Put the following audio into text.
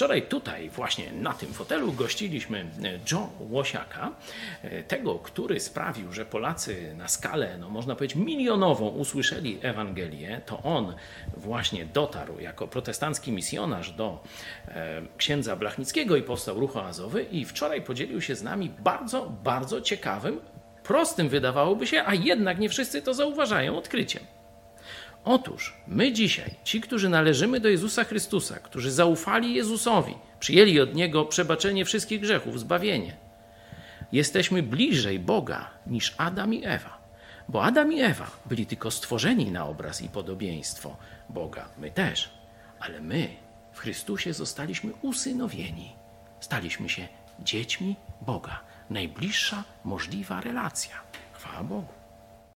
Wczoraj tutaj, właśnie na tym fotelu, gościliśmy Joe Łosiaka, tego, który sprawił, że Polacy na skalę, no można powiedzieć, milionową usłyszeli Ewangelię. To on właśnie dotarł jako protestancki misjonarz do e, księdza Blachnickiego i powstał ruch oazowy. I wczoraj podzielił się z nami bardzo, bardzo ciekawym, prostym wydawałoby się, a jednak nie wszyscy to zauważają odkryciem. Otóż my dzisiaj, ci, którzy należymy do Jezusa Chrystusa, którzy zaufali Jezusowi, przyjęli od Niego przebaczenie wszystkich grzechów, zbawienie, jesteśmy bliżej Boga niż Adam i Ewa. Bo Adam i Ewa byli tylko stworzeni na obraz i podobieństwo Boga. My też. Ale my w Chrystusie zostaliśmy usynowieni. Staliśmy się dziećmi Boga. Najbliższa możliwa relacja. Chwała Bogu.